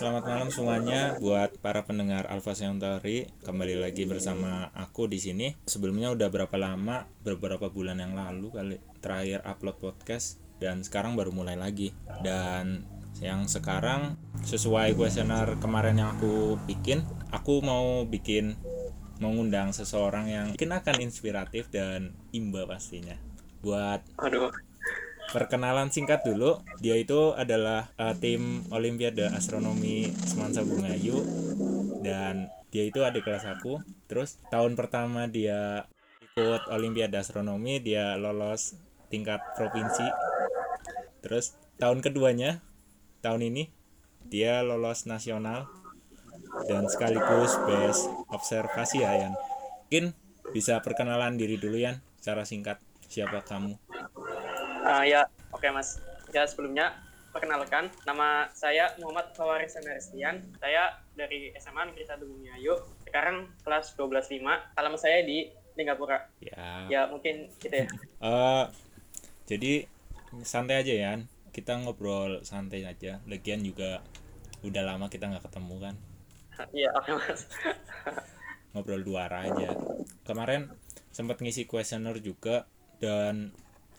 selamat malam semuanya buat para pendengar Alfa Centauri. Kembali lagi bersama aku di sini. Sebelumnya udah berapa lama, beberapa bulan yang lalu kali terakhir upload podcast dan sekarang baru mulai lagi. Dan yang sekarang sesuai kuesioner kemarin yang aku bikin, aku mau bikin mengundang seseorang yang mungkin akan inspiratif dan imba pastinya. Buat Aduh, Perkenalan singkat dulu, dia itu adalah uh, tim Olimpiade Astronomi Semansa Bungayu dan dia itu adik kelas aku. Terus tahun pertama dia ikut Olimpiade Astronomi, dia lolos tingkat provinsi. Terus tahun keduanya, tahun ini dia lolos nasional dan sekaligus best observasi ya Yan. Mungkin bisa perkenalan diri dulu Yan, secara singkat siapa kamu? Ah, ya, oke mas. Ya sebelumnya perkenalkan, nama saya Muhammad Fawaris Restian. Saya dari SMA Negeri 1 Bumiayu. Sekarang kelas 12.5. Alamat saya di Singapura. Ya. Ya mungkin gitu ya. Eh, jadi santai aja ya kita ngobrol santai aja lagian juga udah lama kita nggak ketemu kan Iya, oke mas. ngobrol dua arah aja kemarin sempat ngisi kuesioner juga dan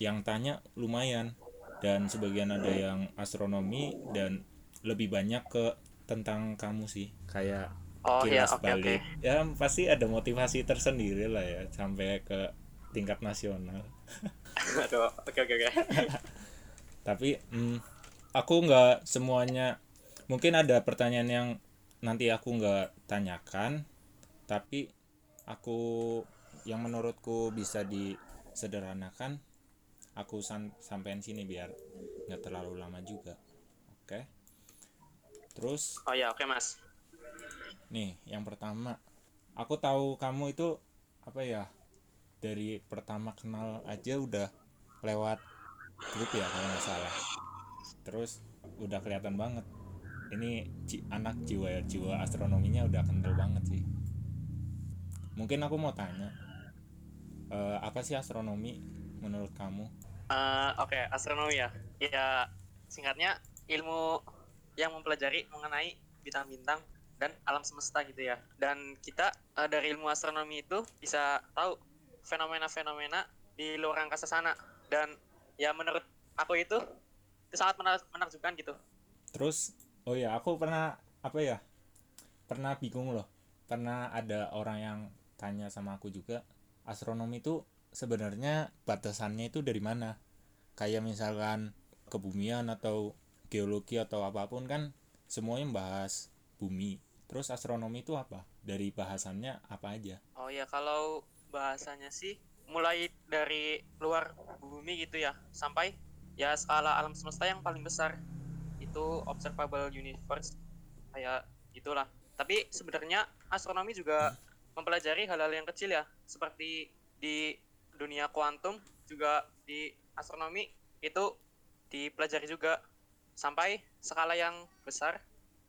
yang tanya lumayan dan sebagian ada yang astronomi dan lebih banyak ke tentang kamu sih kayak Oh ya, kilas oke oke. balik ya pasti ada motivasi tersendiri lah ya sampai ke tingkat nasional oke oke oke. tapi mm, aku nggak semuanya mungkin ada pertanyaan yang nanti aku nggak tanyakan tapi aku yang menurutku bisa disederhanakan aku san sampein sini biar nggak terlalu lama juga. Oke? Terus Oh ya, oke mas. nih yang pertama. Aku tahu kamu itu apa ya dari pertama kenal aja udah lewat grup ya kalau nggak salah. Terus udah kelihatan banget. Ini anak jiwa jiwa astronominya udah kental banget sih. Mungkin aku mau tanya eh, apa sih astronomi menurut kamu Eh, oke, astronomi ya. Ya singkatnya ilmu yang mempelajari mengenai bintang-bintang dan alam semesta gitu ya. Dan kita eh, dari ilmu astronomi itu bisa tahu fenomena-fenomena di luar angkasa sana. Dan ya menurut aku itu itu sangat menakjubkan gitu. Terus, oh ya, aku pernah apa ya? Pernah bingung loh. Pernah ada orang yang tanya sama aku juga, astronomi itu sebenarnya batasannya itu dari mana? Kayak misalkan kebumian atau geologi atau apa pun kan semuanya bahas bumi. Terus astronomi itu apa? Dari bahasannya apa aja? Oh ya kalau bahasanya sih mulai dari luar bumi gitu ya sampai ya skala alam semesta yang paling besar itu observable universe kayak gitulah. Tapi sebenarnya astronomi juga mempelajari hal-hal yang kecil ya seperti di dunia kuantum juga di astronomi itu dipelajari juga sampai skala yang besar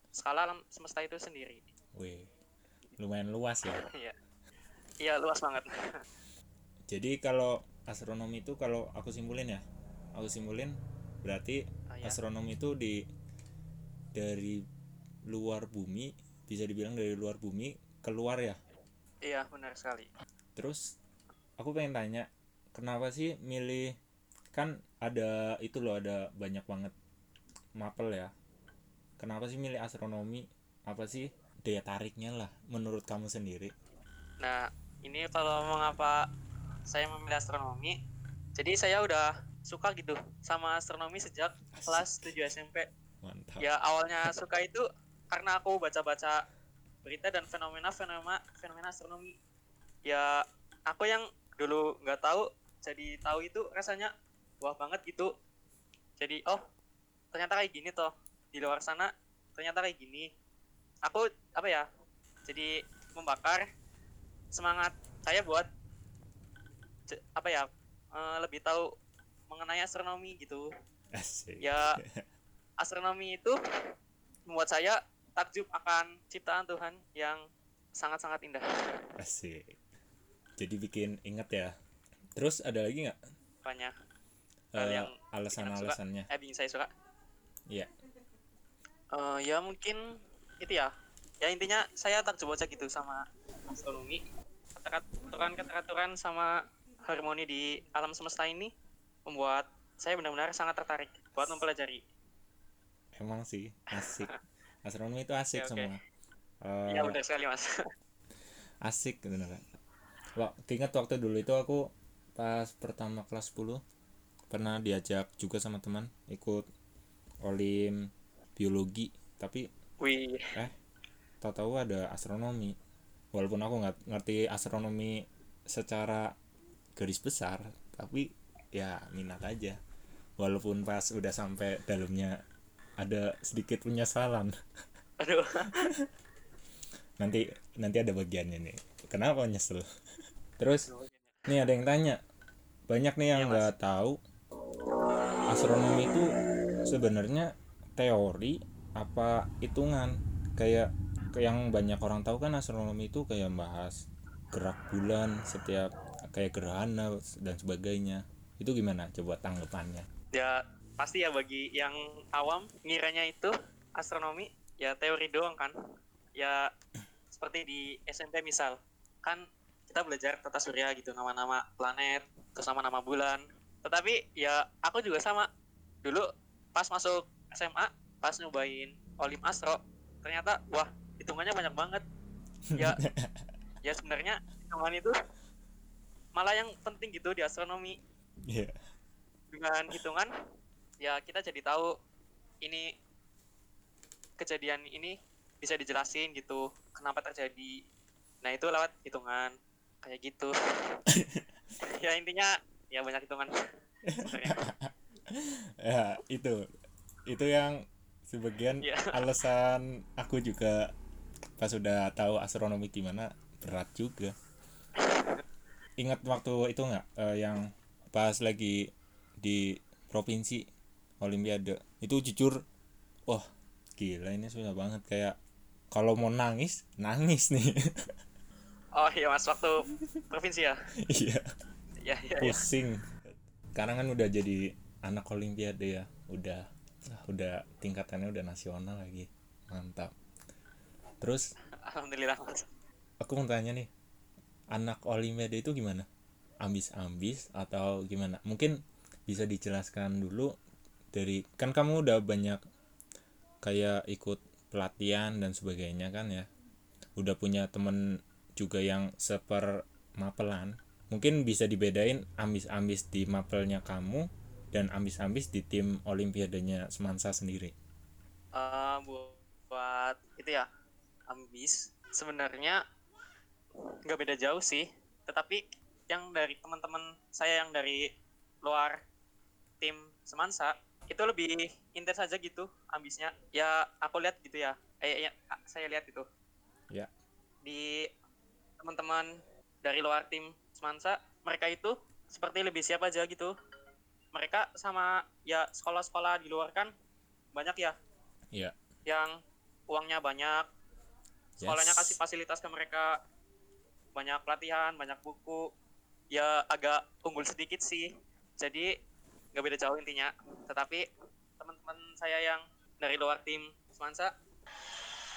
skala alam semesta itu sendiri. Wih, lumayan luas ya. Iya. Iya luas banget. Jadi kalau astronomi itu kalau aku simpulin ya, aku simpulin berarti Oh, ya. astronomi itu di dari luar bumi bisa dibilang dari luar bumi keluar ya. Iya benar sekali. Terus aku pengen tanya, kenapa sih milih kan ada itu loh ada banyak banget mapel ya. Kenapa sih milih astronomi? Apa sih daya tariknya lah menurut kamu sendiri? Nah, ini kalau mengapa saya memilih astronomi, jadi saya udah suka gitu sama astronomi sejak kelas 7 SMP. Mantap. Ya awalnya suka itu karena aku baca-baca berita dan fenomena-fenomena fenomena astronomi. Ya aku yang dulu nggak tahu jadi tahu itu rasanya wah banget gitu. Jadi oh ternyata kayak gini toh di luar sana ternyata kayak gini. Aku apa ya? Jadi membakar semangat saya buat apa ya eh, lebih tahu mengenai astronomi gitu Asik. ya astronomi itu membuat saya takjub akan ciptaan Tuhan yang sangat-sangat indah Asik. Jadi bikin inget ya. Terus ada lagi nggak? Banyak. Eh, Hal yang alasan-alasannya? eh bikin saya suka. Iya. Eh, ya mungkin itu ya. Ya intinya saya takjub aja gitu sama astronomi. Aturan keteraturan sama harmoni di alam semesta ini membuat saya benar-benar sangat tertarik buat mempelajari. Emang sih asik. Astronomi itu asik Oke, oke. semua. Eh, ya benar sekali mas. Asik beneran Wah, ingat waktu dulu itu aku pas pertama kelas 10 pernah diajak juga sama teman ikut olim biologi tapi wih. eh tahu-tahu ada astronomi. Walaupun aku nggak ngerti astronomi secara garis besar tapi ya minat aja. Walaupun pas udah sampai dalamnya ada sedikit penyesalan aduh. Nanti nanti ada bagiannya nih. Kenapa nyesel terus nih ada yang tanya. Banyak nih yang Iya, nggak tahu. Astronomi itu sebenarnya teori apa hitungan? Kayak kayak yang banyak orang tahu kan astronomi itu kayak bahas gerak bulan setiap kayak gerhana dan sebagainya. Itu gimana? Coba tanggapannya. Ya pasti ya bagi yang awam ngiranya itu astronomi ya teori doang kan. Ya seperti di SMP misal. Kan kita belajar tata surya gitu nama-nama planet terus nama-nama bulan. Tetapi ya aku juga sama. Dulu pas masuk SMA pas nyobain olim astro ternyata wah hitungannya banyak banget. Ya ya sebenarnya hitungan itu malah yang penting gitu di astronomi. Iya. Dengan hitungan ya kita jadi tahu ini kejadian ini bisa dijelasin gitu kenapa terjadi. Nah itu lewat hitungan kayak gitu. Ya intinya ya banyak hitungan. Ya itu. Itu yang sebagian Iya. alasan aku juga pas sudah tahu astronomi gimana berat juga. Ingat waktu itu nggak eh, yang pas lagi di provinsi olimpiade? Itu jujur wah gila ini susah banget. Kayak kalau mau nangis nangis nih oh iya mas waktu provinsi ya? Iya. Ya ya, ya. pusing. Sekarang kan udah jadi anak olimpiade ya. Udah ah, udah tingkatannya udah nasional lagi. Mantap. Terus? Alhamdulillah mas. Aku mau tanya nih anak olimpiade itu gimana? Ambis-ambis atau gimana? Mungkin bisa dijelaskan dulu dari kan kamu udah banyak kayak ikut pelatihan dan sebagainya kan ya? Udah punya temen juga yang seper mapelan mungkin bisa dibedain ambis-ambis di mapelnya kamu dan ambis-ambis di tim olimpiadenya Semansa sendiri. Bu- buat itu ya ambis sebenarnya nggak beda jauh sih. Tetapi yang dari teman-teman saya yang dari luar tim semansa itu lebih intens aja gitu ambisnya ya aku lihat gitu ya. Eh ya, saya lihat itu ya. Di teman-teman dari luar tim semansa mereka itu seperti lebih siap aja gitu. Mereka sama ya sekolah-sekolah di luar kan banyak ya. Ya yang uangnya banyak sekolahnya kasih fasilitas ke mereka. Banyak pelatihan banyak buku. Ya agak unggul sedikit sih. Jadi nggak beda jauh intinya. Tetapi teman-teman saya yang dari luar tim Semansa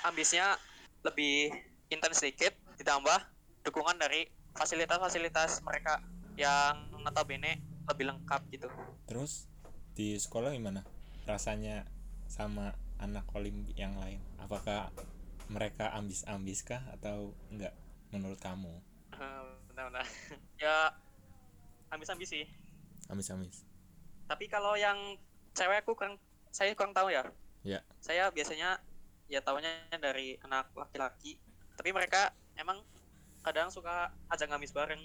ambisnya lebih intens sedikit ditambah dukungan dari fasilitas-fasilitas mereka yang notabene lebih lengkap gitu Terus di sekolah gimana? Rasanya sama anak olim yang lain? Apakah mereka ambis-ambis kah atau enggak menurut kamu? Eh, benar-benar ya ambis-ambis sih Ambis-ambis. tapi kalau yang cewek aku kurang saya kurang tahu ya Ya. saya biasanya ya tahunya dari anak laki-laki tapi mereka emang kadang suka ajak ngamis bareng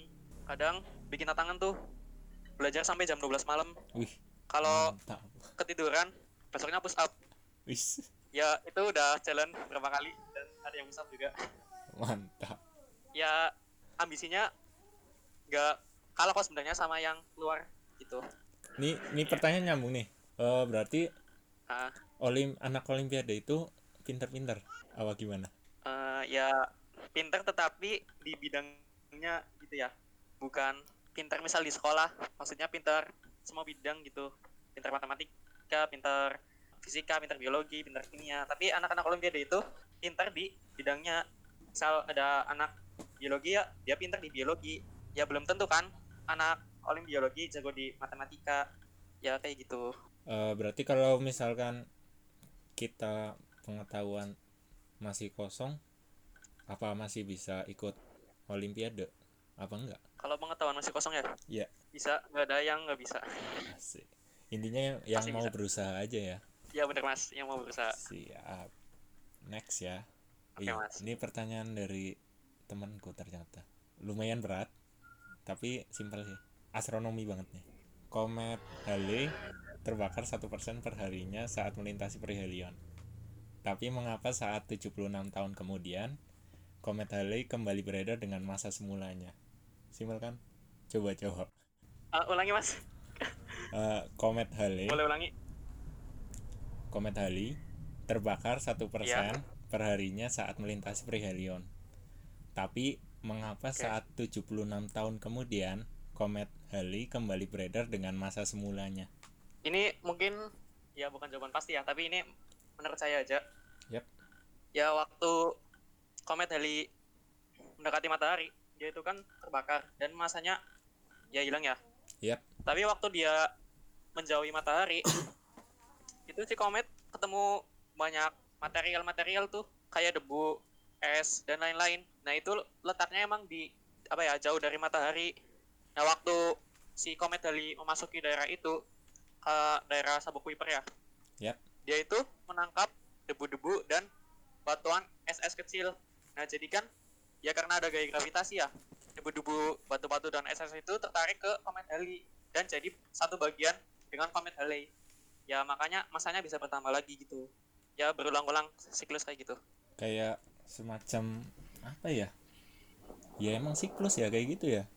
kadang bikin tantangan tuh belajar sampai jam 12 malam. Wih, kalau ketiduran besoknya push up. Wih, ya itu udah jalan berapa kali dan ada yang push up juga. Mantap. ya ambisinya nggak kalah kok sebenarnya sama yang luar gitu. Nih, nih pertanyaan nyambung nih. Eh, berarti olim anak olimpiade itu pinter-pinter apa gimana? eh, ya pinter tetapi di bidangnya gitu ya. Bukan pinter misal di sekolah maksudnya pinter semua bidang gitu. Pinter matematika pinter fisika pintar biologi pintar kimia. Tapi anak-anak olimpiade itu pintar di bidangnya. Misal ada anak biologi ya dia pintar di biologi. Ya belum tentu kan anak olim biologi jago di matematika. Ya kayak gitu. Eh, berarti kalau misalkan kita pengetahuan masih kosong apa masih bisa ikut olimpiade? Apa enggak? Kalau pengetahuan masih kosong ya? Iya. bisa nggak ada yang nggak bisa. Asik. intinya yang Pasti mau bisa. berusaha aja ya. Ya bener mas. Yang mau berusaha. Siap. Next ya. Oke, Iya, Mas. ini pertanyaan dari temanku ternyata. Lumayan berat tapi simpel sih. Astronomi banget nih. Komet Halley terbakar satu persen per harinya saat melintasi perihelion tapi mengapa saat 76 tahun kemudian komet Halley kembali beredar dengan masa semulanya simpel kan coba jawab Ah, ulangi mas Eh, komet Halley boleh ulangi Komet Halley terbakar satu Iya. persen perharinya saat melintasi perihelion. Tapi mengapa Oke. saat 76 tahun kemudian komet Halley kembali beredar dengan masa semulanya? ini mungkin ya bukan jawaban pasti ya tapi ini menurut saya aja Yap. ya waktu komet Halley mendekati matahari. Dia itu kan terbakar dan masanya ya hilang ya. Yap. tapi waktu dia menjauhi matahari itu si komet ketemu banyak material-material tuh kayak debu es dan lain-lain. Nah itu letaknya emang di apa ya jauh dari matahari. Nah waktu si komet Halley memasuki daerah itu ke daerah Sabuk Kuiper ya. Yap. dia itu menangkap debu-debu dan batuan es-es kecil nah jadi kan ya karena ada gaya gravitasi ya debu-debu batu-batu dan es-es itu tertarik ke komet Halley dan jadi satu bagian dengan komet Halley ya makanya masanya bisa bertambah lagi gitu ya berulang-ulang siklus kayak gitu Kayak semacam apa ya? Ya emang siklus ya kayak gitu ya.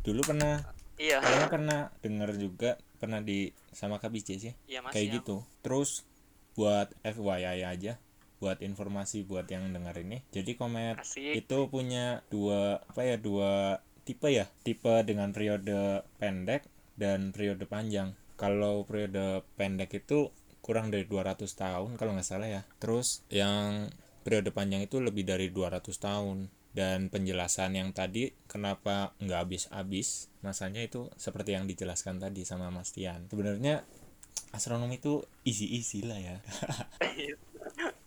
Dulu pernah iya kayaknya pernah dengar juga pernah di sama KBC sih iya mas kayak ya. gitu. Terus buat FYI aja buat informasi buat yang dengar ini. Jadi komet asik. itu punya dua apa ya dua tipe ya. Tipe dengan periode pendek dan periode panjang. Kalau periode pendek itu kurang dari 200 tahun kalau nggak salah ya. Terus yang periode panjang itu lebih dari 200 tahun. Dan penjelasan yang tadi kenapa nggak habis-habis masanya itu seperti yang dijelaskan tadi sama Mas Tian. Sebenarnya astronomi itu easy-easy lah ya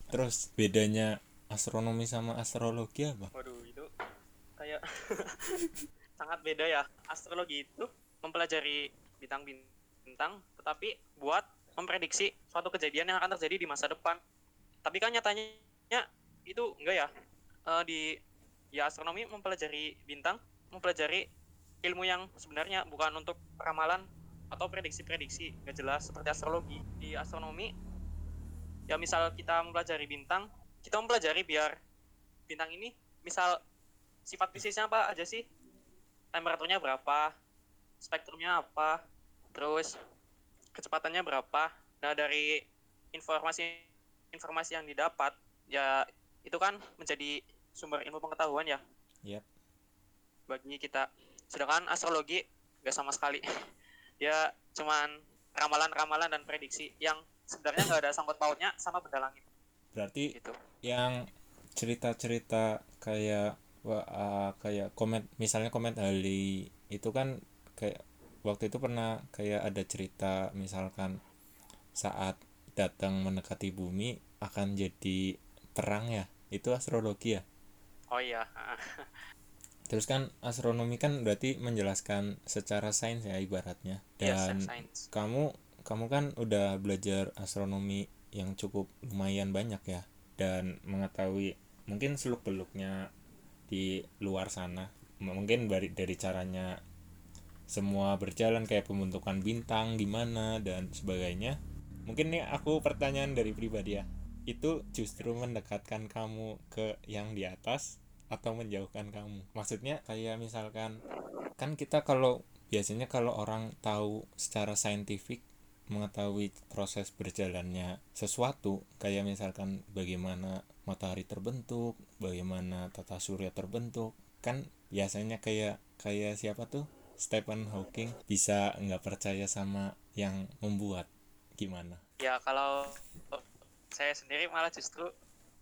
terus bedanya astronomi sama astrologi apa Waduh itu kayak sangat beda ya. Astrologi itu mempelajari bintang-bintang, tetapi buat memprediksi suatu kejadian yang akan terjadi di masa depan. Tapi kan nyatanya itu enggak ya. Eh, di ya astronomi mempelajari bintang, mempelajari ilmu yang sebenarnya bukan untuk ramalan atau prediksi-prediksi nggak jelas seperti astrologi. Di astronomi ya misal kita mempelajari bintang, kita mempelajari biar bintang ini misal sifat fisiknya apa aja sih? Temperaturnya berapa? Spektrumnya apa? Terus kecepatannya berapa? Nah dari informasi informasi yang didapat ya itu kan menjadi sumber ilmu pengetahuan ya. Yap. bagi kita. Sedangkan astrologi nggak sama sekali. Dia cuman ramalan-ramalan dan prediksi yang sebenarnya nggak ada sangkut pautnya sama benda langit. Berarti gitu. yang cerita-cerita kayak wah, ah, kayak komet misalnya komet Halley itu kan kayak waktu itu pernah kayak ada cerita misalkan saat datang mendekati bumi akan jadi perang ya? Itu astrologi ya? Oh iya terus kan astronomi kan berarti menjelaskan secara sains ya ibaratnya. Dan sains. kamu kamu kan udah belajar astronomi yang cukup lumayan banyak ya dan mengetahui mungkin seluk beluknya di luar sana. Mungkin dari dari caranya semua berjalan kayak pembentukan bintang gimana dan sebagainya. Mungkin nih aku pertanyaan dari pribadi ya itu justru mendekatkan kamu ke yang di atas atau menjauhkan kamu? Maksudnya kayak misalkan kan kita kalau biasanya kalau orang tahu secara saintifik mengetahui proses berjalannya sesuatu kayak misalkan bagaimana matahari terbentuk bagaimana tata surya terbentuk kan biasanya kayak kayak siapa tuh? Stephen Hawking bisa nggak percaya sama yang membuat gimana? Ya kalau saya sendiri malah justru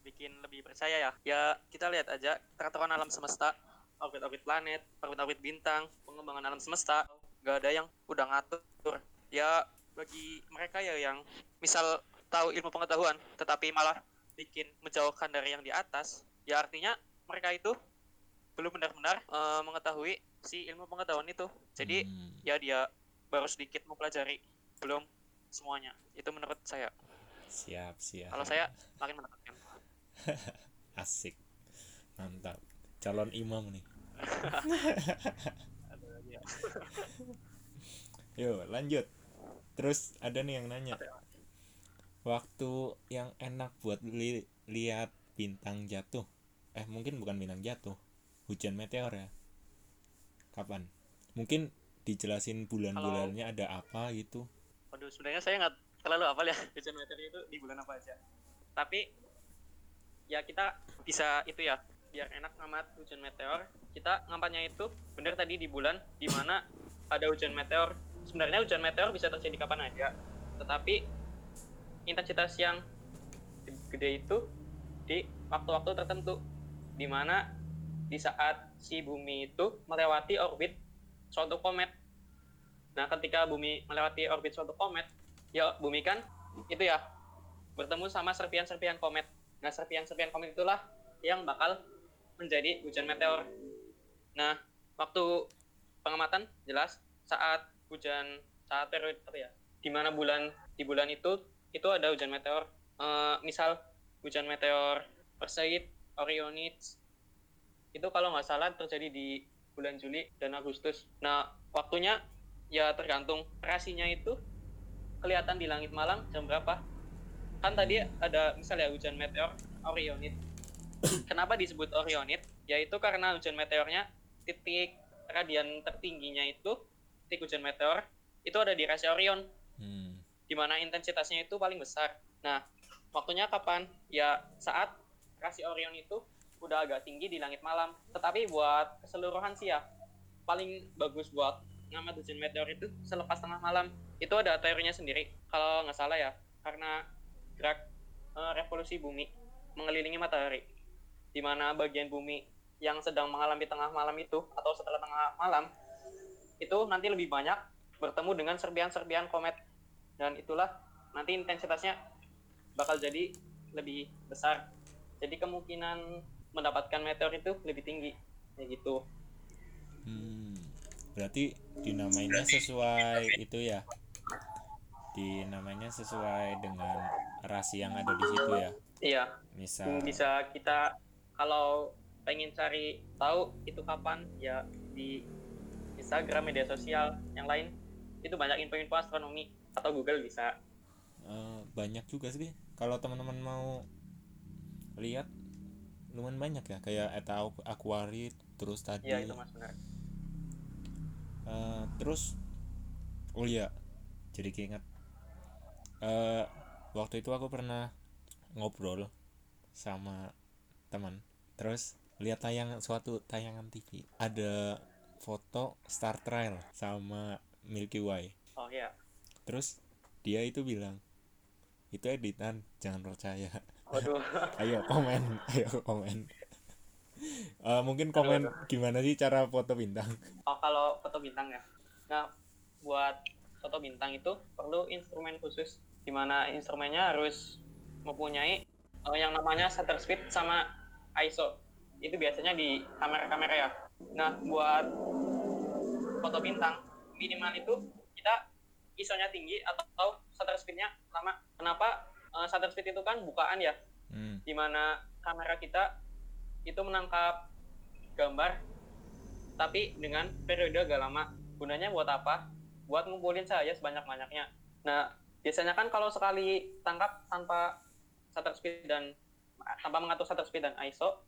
bikin lebih percaya ya. Ya kita lihat aja peraturan alam semesta orbit-orbit planet orbit-orbit bintang pengembangan alam semesta. Gak ada yang udah ngatur. Ya bagi mereka ya yang misal tahu ilmu pengetahuan tetapi malah bikin menjauhkan dari yang di atas ya artinya mereka itu belum benar-benar uh, mengetahui si ilmu pengetahuan itu. Jadi hmm. ya dia baru sedikit mempelajari belum semuanya. Itu menurut saya. Siap siap. Kalau saya makin menetapkan asik. Mantap. Calon imam nih. Yuk lanjut terus ada nih yang nanya. Waktu yang enak buat li lihat bintang jatuh. Eh mungkin bukan bintang jatuh. Hujan meteor ya. Kapan? Mungkin dijelasin bulan-bulannya ada apa gitu. Waduh sebenarnya saya nggak terlalu apa ya. Hujan meteor itu di bulan apa aja. Tapi ya kita bisa itu ya. Biar enak ngamat hujan meteor. Kita ngampatnya itu bener tadi di bulan di mana ada hujan meteor sebenarnya hujan meteor bisa terjadi kapan aja. Tetapi intensitas yang gede itu di waktu-waktu tertentu. Di mana di saat si bumi itu melewati orbit suatu komet. Nah ketika bumi melewati orbit suatu komet ya bumi kan itu ya bertemu sama serpian-serpian komet. Nah serpian-serpian komet itulah yang bakal menjadi hujan meteor. Nah waktu pengamatan jelas saat hujan saat periode apa ya di mana bulan di bulan itu itu ada hujan meteor. Uh, misal hujan meteor Perseid, Orionid itu kalau nggak salah terjadi di bulan Juli dan Agustus. Nah waktunya ya tergantung rasinya itu kelihatan di langit malam jam berapa. Kan tadi ada misalnya hujan meteor Orionid kenapa disebut Orionid yaitu karena hujan meteornya titik radian tertingginya itu titik hujan meteor itu ada di rasi Orion hmm di mana intensitasnya itu paling besar. Nah, waktunya kapan? Ya saat rasi Orion itu udah agak tinggi di langit malam. Tetapi buat keseluruhan sih ya, paling bagus buat ngamat hujan meteor itu selepas tengah malam. Itu ada teorinya sendiri. Kalau nggak salah ya, karena gerak e, revolusi bumi mengelilingi matahari, di mana bagian bumi yang sedang mengalami tengah malam itu atau setelah tengah malam itu nanti lebih banyak bertemu dengan serpian-serpian komet. Dan itulah nanti intensitasnya bakal jadi lebih besar. Jadi kemungkinan mendapatkan meteor itu lebih tinggi. Kayak gitu. Hmm, berarti dinamainya sesuai itu ya? Dinamainya sesuai dengan rasi yang ada di situ ya? Iya. Misal bisa kita kalau pengen cari tahu itu kapan ya di Instagram media sosial yang lain itu banyak info-info astronomi atau Google bisa. Uh, banyak juga sih. Kalau teman-teman mau lihat lumayan banyak ya. Kayak eta aquari terus tadi. Ya, itu mas benar. Uh, terus oh iya jadi keinget. Uh, waktu itu aku pernah ngobrol sama teman. Terus lihat tayang suatu tayangan TV ada foto Star Trail sama Milky Way. Oh iya. Terus dia itu bilang itu editan jangan percaya. Waduh. ayo komen ayo komen. Uh, mungkin komen Aduh. gimana sih cara foto bintang? Oh kalau foto bintang ya. Nah buat foto bintang itu perlu instrumen khusus di mana instrumennya harus mempunyai uh, yang namanya shutter speed sama ISO itu biasanya di kamera-kamera ya nah buat foto bintang minimal itu kita ISO-nya tinggi atau shutter speed-nya lama. Kenapa uh, shutter speed itu kan bukaan ya? Hmm. Di mana kamera kita itu menangkap gambar tapi dengan periode agak lama. Gunanya buat apa? Buat ngumpulin cahaya sebanyak-banyaknya. Nah, biasanya kan kalau sekali tangkap tanpa shutter speed dan tanpa mengatur shutter speed dan ISO,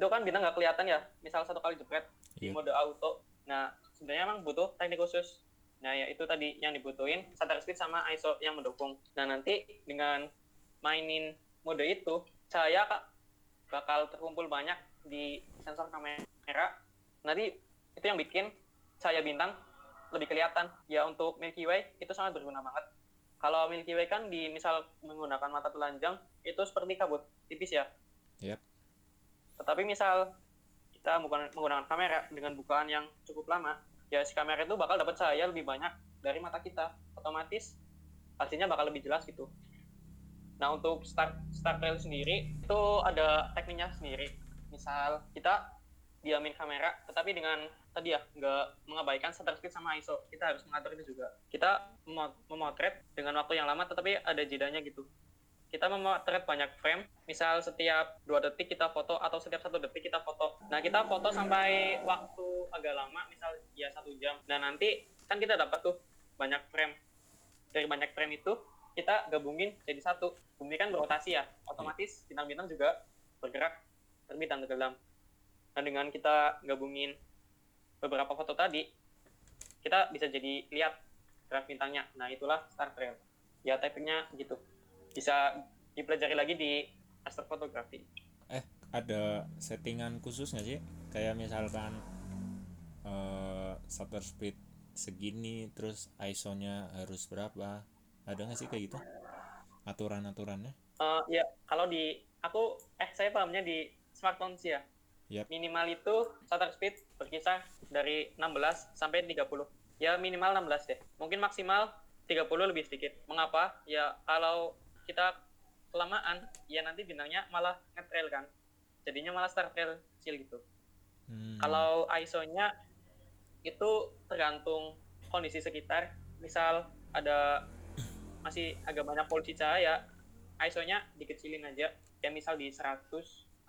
itu kan bintang nggak kelihatan ya. Misal satu kali jepret yeah. mode auto. Nah, sebenarnya emang butuh teknik khusus Nah, ya itu tadi yang dibutuhin shutter speed sama ISO yang mendukung. Nah, nanti dengan mainin mode itu, cahaya kak bakal terkumpul banyak di sensor kamera. Nanti itu yang bikin cahaya bintang lebih kelihatan. Ya untuk Milky Way itu sangat berguna banget. kalau Milky Way kan di misal menggunakan mata telanjang itu seperti kabut tipis ya Yap. Tetapi misal kita menggunakan kamera dengan bukaan yang cukup lama ya si kamera itu bakal dapat cahaya lebih banyak dari mata kita. Otomatis hasilnya bakal lebih jelas gitu. Nah untuk start start rail sendiri itu ada tekniknya sendiri. Misal kita diamin kamera tetapi dengan tadi ya nggak mengabaikan shutter speed sama ISO kita harus mengatur itu juga. Kita memo- memotret dengan waktu yang lama tetapi ada jedanya gitu kita memotret banyak frame. Misal setiap dua detik kita foto atau setiap satu detik kita foto. Nah kita foto sampai waktu agak lama misal ya satu jam. Nah nanti kan kita dapat tuh banyak frame. Dari banyak frame itu kita gabungin jadi satu. Bumi kan berotasi ya. Otomatis bintang-bintang juga bergerak terbit dan tenggelam. Nah dengan kita gabungin beberapa foto tadi kita bisa jadi lihat gerak bintangnya. Nah itulah star trail ya tekniknya gitu bisa dipelajari lagi di astrofotografi eh ada settingan khusus nggak sih? Kayak misalkan eh shutter speed segini terus ISO-nya harus berapa? Ada nggak sih kayak gitu? Aturan-aturannya? Eh, ya kalau di aku eh saya pahamnya di smartphone sih ya. Yap. minimal itu shutter speed berkisar dari 16 sampai 30 ya minimal 16 deh. Mungkin maksimal 30 lebih sedikit. Mengapa? Ya kalau kita kelamaan ya nanti bintangnya malah ngetrail kan jadinya malah star trail kecil gitu Hmm, kalau ISO-nya itu tergantung kondisi sekitar. Misal ada masih agak banyak polusi cahaya, ISO-nya dikecilin aja. Ya misal di 100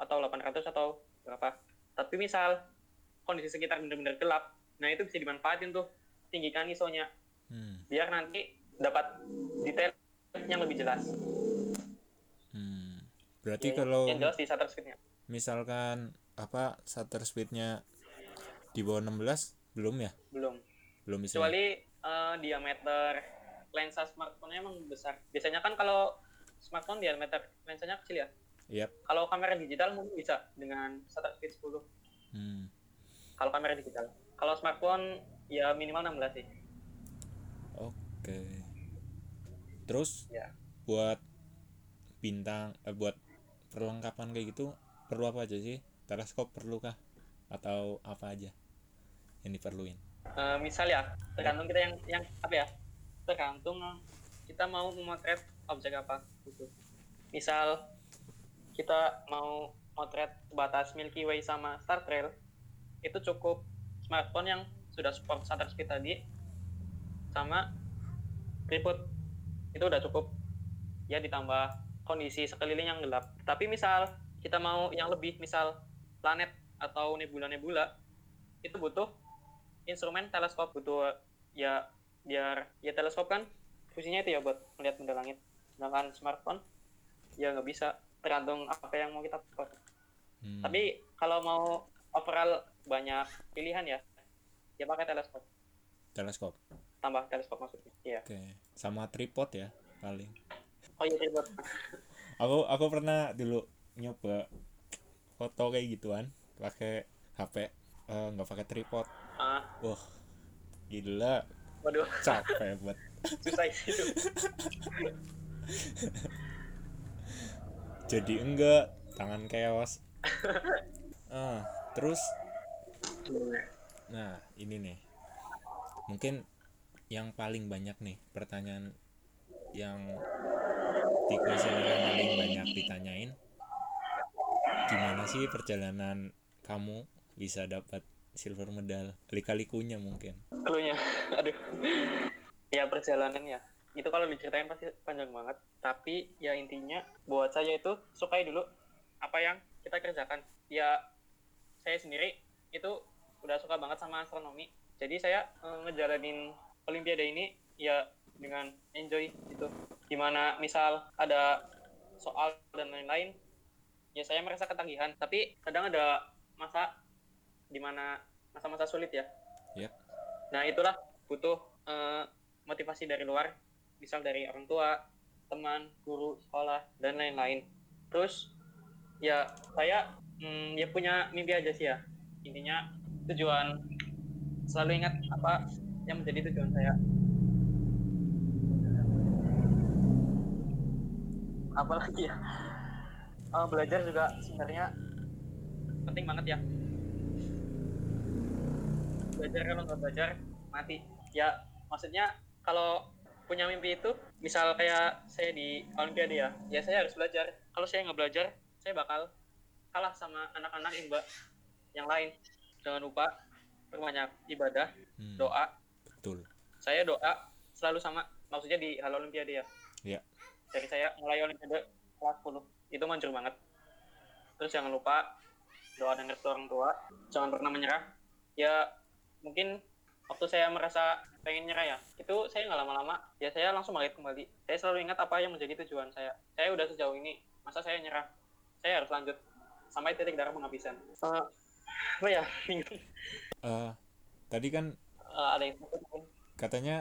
atau 800 atau berapa. Tapi misal kondisi sekitar benar-benar gelap, nah itu bisa dimanfaatin tuh. Tinggikan ISO-nya hmm, biar nanti dapat detail yang lebih jelas. hmm. berarti Ya, kalau yang jelas di shutter speed-nya. misalkan apa shutter speednya di bawah 16 belum ya Belum. belum bisa kecuali eh, diameter lensa smartphone-nya emang besar. Biasanya kan kalau smartphone diameter lensanya kecil ya. Yap. Kalau kamera digital mungkin bisa dengan shutter speed 10. hmm. Kalau kamera digital. Kalau smartphone ya minimal 16 sih. oke terus Ya. buat bintang eh, buat perlengkapan kayak gitu perlu apa aja sih teleskop perlu kah atau apa aja yang diperluin Eh, misal ya, tergantung kita yang yang apa ya? Tergantung kita mau memotret objek apa gitu. Misal kita mau motret batas Milky Way sama Star Trail, itu cukup smartphone yang sudah support shutter speed tadi sama tripod itu udah cukup. Ya ditambah kondisi sekeliling yang gelap. Tapi misal kita mau yang lebih misal planet atau nebula-nebula itu butuh instrumen teleskop butuh ya biar ya teleskop kan fungsinya itu ya buat melihat benda langit. Sedangkan smartphone ya nggak bisa. Tergantung apa yang mau kita pakai. Hmm, tapi kalau mau overall banyak pilihan ya ya pakai teleskop. Teleskop tambah teleskop maksudnya iya. Oke sama tripod ya paling. Oh iya tripod. Aku aku pernah dulu nyoba foto kayak gituan pakai HP eh, nggak pakai tripod. Ah. Wah gila. Waduh. Capek banget. Susah itu jadi enggak tangan keos. Ah terus? Nah ini nih. Mungkin yang paling banyak nih pertanyaan yang di yang paling banyak ditanyain gimana sih perjalanan kamu bisa dapat silver medal lika-likunya mungkin Cluenya, aduh. Ya perjalanan ya. Itu kalau diceritain pasti panjang banget. Tapi ya intinya buat saya itu sukai dulu apa yang kita kerjakan. Ya saya sendiri itu udah suka banget sama astronomi. Jadi saya eh, ngejalanin Olimpiade ini ya dengan enjoy gitu. Di mana misal ada soal dan lain-lain, ya saya merasa ketagihan. Tapi kadang ada masa di mana masa-masa sulit ya. Yap. Nah itulah butuh eh, motivasi dari luar, misal dari orang tua, teman, guru, sekolah, dan lain-lain. Terus ya saya mm, ya punya mimpi aja sih ya. Intinya tujuan selalu ingat apa yang menjadi tujuan saya. apalagi ya? Eh, belajar juga sebenarnya penting banget ya. Belajar kalau nggak belajar mati. Ya maksudnya kalau punya mimpi itu misal kayak saya di olimpiade ya ya saya harus belajar. Kalau saya nggak belajar saya bakal kalah sama anak-anak imba yang lain. Jangan lupa perbanyak ibadah Hmm, doa betul. Saya doa selalu sama maksudnya di hal olimpiade ya. Ya. Dari saya mulai olimpiade kelas 10 itu manjur banget. Terus jangan lupa doa dan restu orang tua. Jangan pernah menyerah. Ya mungkin waktu saya merasa pengen nyerah ya itu saya nggak lama-lama ya saya langsung balik kembali. Saya selalu ingat apa yang menjadi tujuan saya. Saya udah sejauh ini masa saya nyerah? Saya harus lanjut sampai titik darah penghabisan. Eh, apa ya Eh, tadi kan Eh, ada yang katanya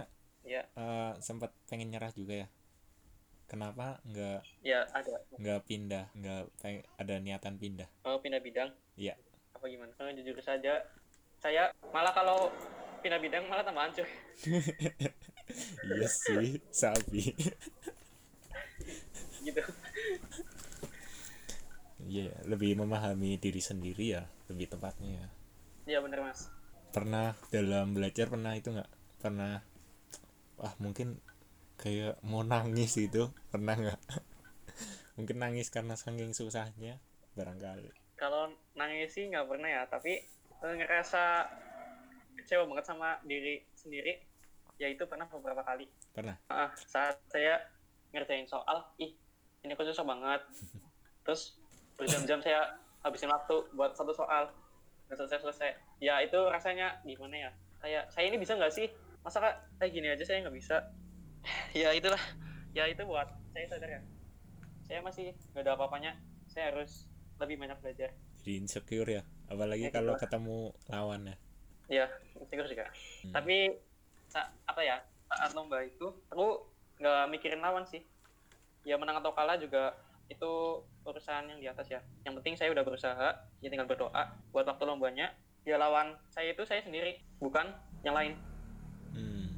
ya. eh, sempat pengen nyerah juga ya. Kenapa nggak ya ada. nggak pindah? Nggak ada niatan pindah? Mau pindah bidang? Iya. apa gimana? Eh, jujur saja saya malah kalau pindah bidang malah tambah hancur iya sih sapi gitu. Iya lebih memahami diri sendiri ya lebih tepatnya ya. Iya bener mas pernah dalam belajar pernah itu nggak? Pernah wah mungkin kayak mau nangis itu pernah nggak? Mungkin nangis karena saking susahnya barangkali. Kalau nangis sih nggak pernah ya tapi eh, ngerasa kecewa banget sama diri sendiri. Ya itu pernah beberapa kali. Pernah? Ah, saat saya ngerjain soal ih ini kok susah banget. Terus berjam-jam saya habisin waktu buat satu soal nggak selesai selesai ya itu rasanya gimana ya? Kayak saya ini bisa nggak sih? Masa kak kayak gini aja saya nggak bisa. Ya itulah. Ya itu buat saya sadar ya. Saya masih nggak ada apa-apanya. Saya harus lebih banyak belajar. Jadi insecure ya. Apalagi Ya, kalau gitu. ketemu lawan ya. Ya insecure juga. Hmm. tapi apa ya saat lomba itu aku nggak mikirin lawan sih. Ya menang atau kalah juga itu urusan yang di atas ya. Yang penting saya udah berusaha ya tinggal berdoa buat waktu lombanya. Ya lawan saya itu saya sendiri bukan yang lain. Hmm.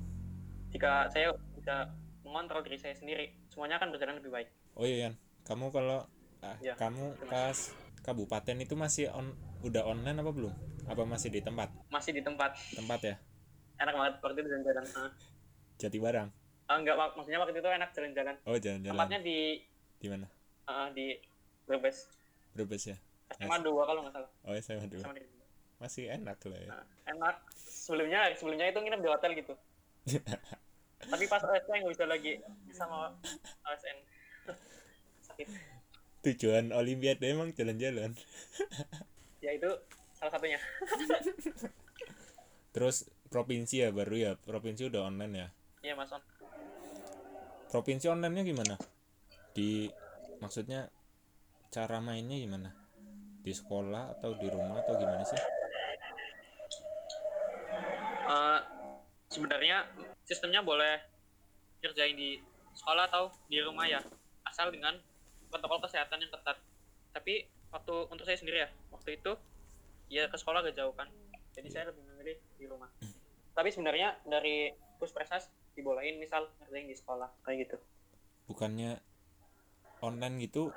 jika saya bisa mengontrol diri saya sendiri semuanya akan berjalan lebih baik. Oh iya Yan. Kamu kalau ah, Ya, kamu pas kabupaten itu masih on udah online apa belum? Apa masih di tempat? Masih di tempat. Tempat ya? Enak banget waktu itu jalan-jalan Ah, jati barang? Ah, enggak mak- maksudnya waktu itu enak jalan-jalan. Oh jalan-jalan. Tempatnya di di mana? Ah, di Brebes. Brebes ya? SMA 2 kalau nggak salah. Oh SMA dua. SMA 2. masih enak lah ya. Nah, enak. Sebelumnya sebelumnya itu nginep di hotel gitu. Tapi pas OSN nggak bisa lagi. Sama OSN sakit. Tujuan olimpiade emang jalan-jalan. Ya itu salah satunya. Terus provinsi ya baru ya? Provinsi udah online ya? Iya mas. On provinsi online-nya gimana? Di maksudnya cara mainnya gimana? Di sekolah atau di rumah atau gimana sih? Eh, sebenarnya sistemnya boleh kerjain di sekolah atau di rumah ya asal dengan protokol kesehatan yang ketat. Tapi waktu untuk saya sendiri ya waktu itu ya ke sekolah gak jauh kan jadi saya lebih memilih di rumah. Tapi sebenarnya dari puspresas dibolehin misal ngerjain di sekolah kayak gitu. Bukannya online gitu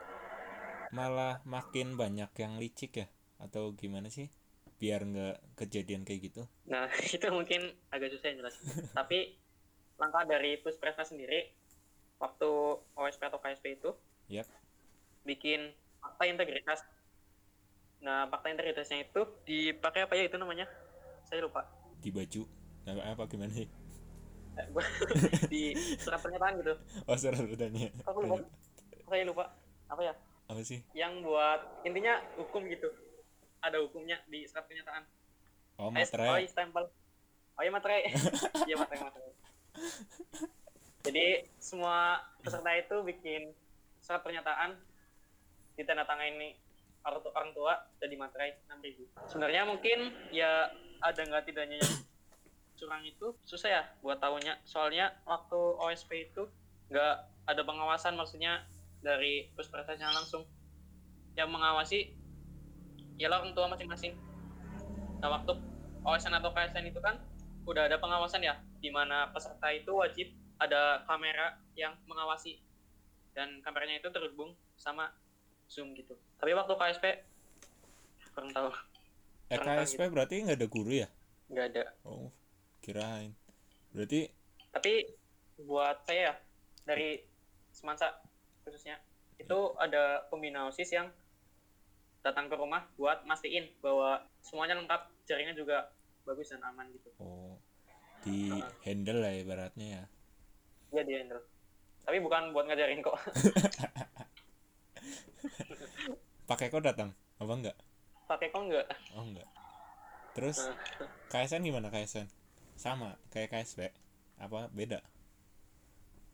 malah makin banyak yang licik ya atau gimana sih biar nggak kejadian kayak gitu Nah, itu mungkin agak susah yang jelas. Tapi langkah dari Puspresna sendiri waktu OSP atau KSP itu Yap. bikin fakta integritas. Nah, fakta integritasnya itu dipakai apa ya itu namanya? Saya lupa. di baju nah, apa gimana sih Eh, di surat pernyataan gitu. oh surat bertanya Aku lupa. Saya lupa. Apa ya? Apa sih Yang buat intinya hukum gitu. Ada hukumnya di surat pernyataan. oh Oh, materai iya, stempel. Oh iya materai. Iya materai materai. Jadi semua peserta itu bikin surat pernyataan ditandatangani orang tua, orang tua jadi materai 6000. Sebenarnya mungkin ya ada nggak tidaknya yang curang itu susah ya buat tahunya. Soalnya waktu OSP itu nggak ada pengawasan maksudnya dari pusprestasnya langsung. Yang mengawasi ialah orang tua masing-masing. Nah waktu OSN atau KSN itu kan udah ada pengawasan ya, di mana peserta itu wajib ada kamera yang mengawasi. dan kameranya itu terhubung sama zoom gitu. Tapi waktu KSP kurang tahu. Eh Kurang tahu KSP berarti nggak ada guru ya? Nggak ada. Oh kirain. Berarti tapi buat saya ya, dari semansa khususnya. Itu ada pembina osis yang datang ke rumah buat mastiin bahwa semuanya lengkap jaringan juga bagus dan aman gitu. Oh di handle lah ibaratnya ya. Dia di handle tapi bukan buat ngajarin kok. Pakai kok datang apa enggak? Pakai kok enggak? Oh enggak. Terus. KSN gimana KSN sama kayak KSP apa beda?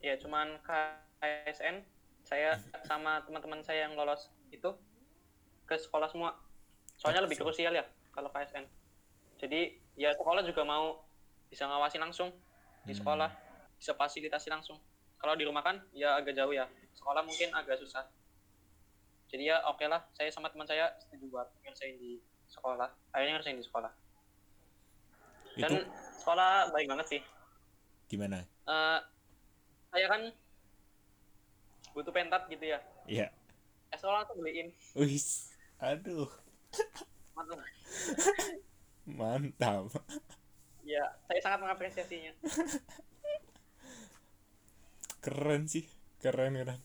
Ya cuman KSN saya sama teman-teman saya yang lolos itu ke sekolah semua. Soalnya lebih krusial ya kalau KSN jadi ya sekolah juga mau bisa ngawasi langsung di Hmm. sekolah bisa fasilitasi langsung. Kalau di rumah kan ya agak jauh ya. Sekolah mungkin agak susah. Jadi ya oke lah. Saya sama teman saya setuju buat ngerasain di sekolah. Akhirnya ngerasain di sekolah. Dan itu sekolah baik banget sih. Gimana? Eh, saya kan butuh pentat gitu ya? Iya. Eh sekolah tuh beliin. Wis. Aduh. Mantap. mantap. Ya saya sangat mengapresiasinya. Keren sih. Keren keren.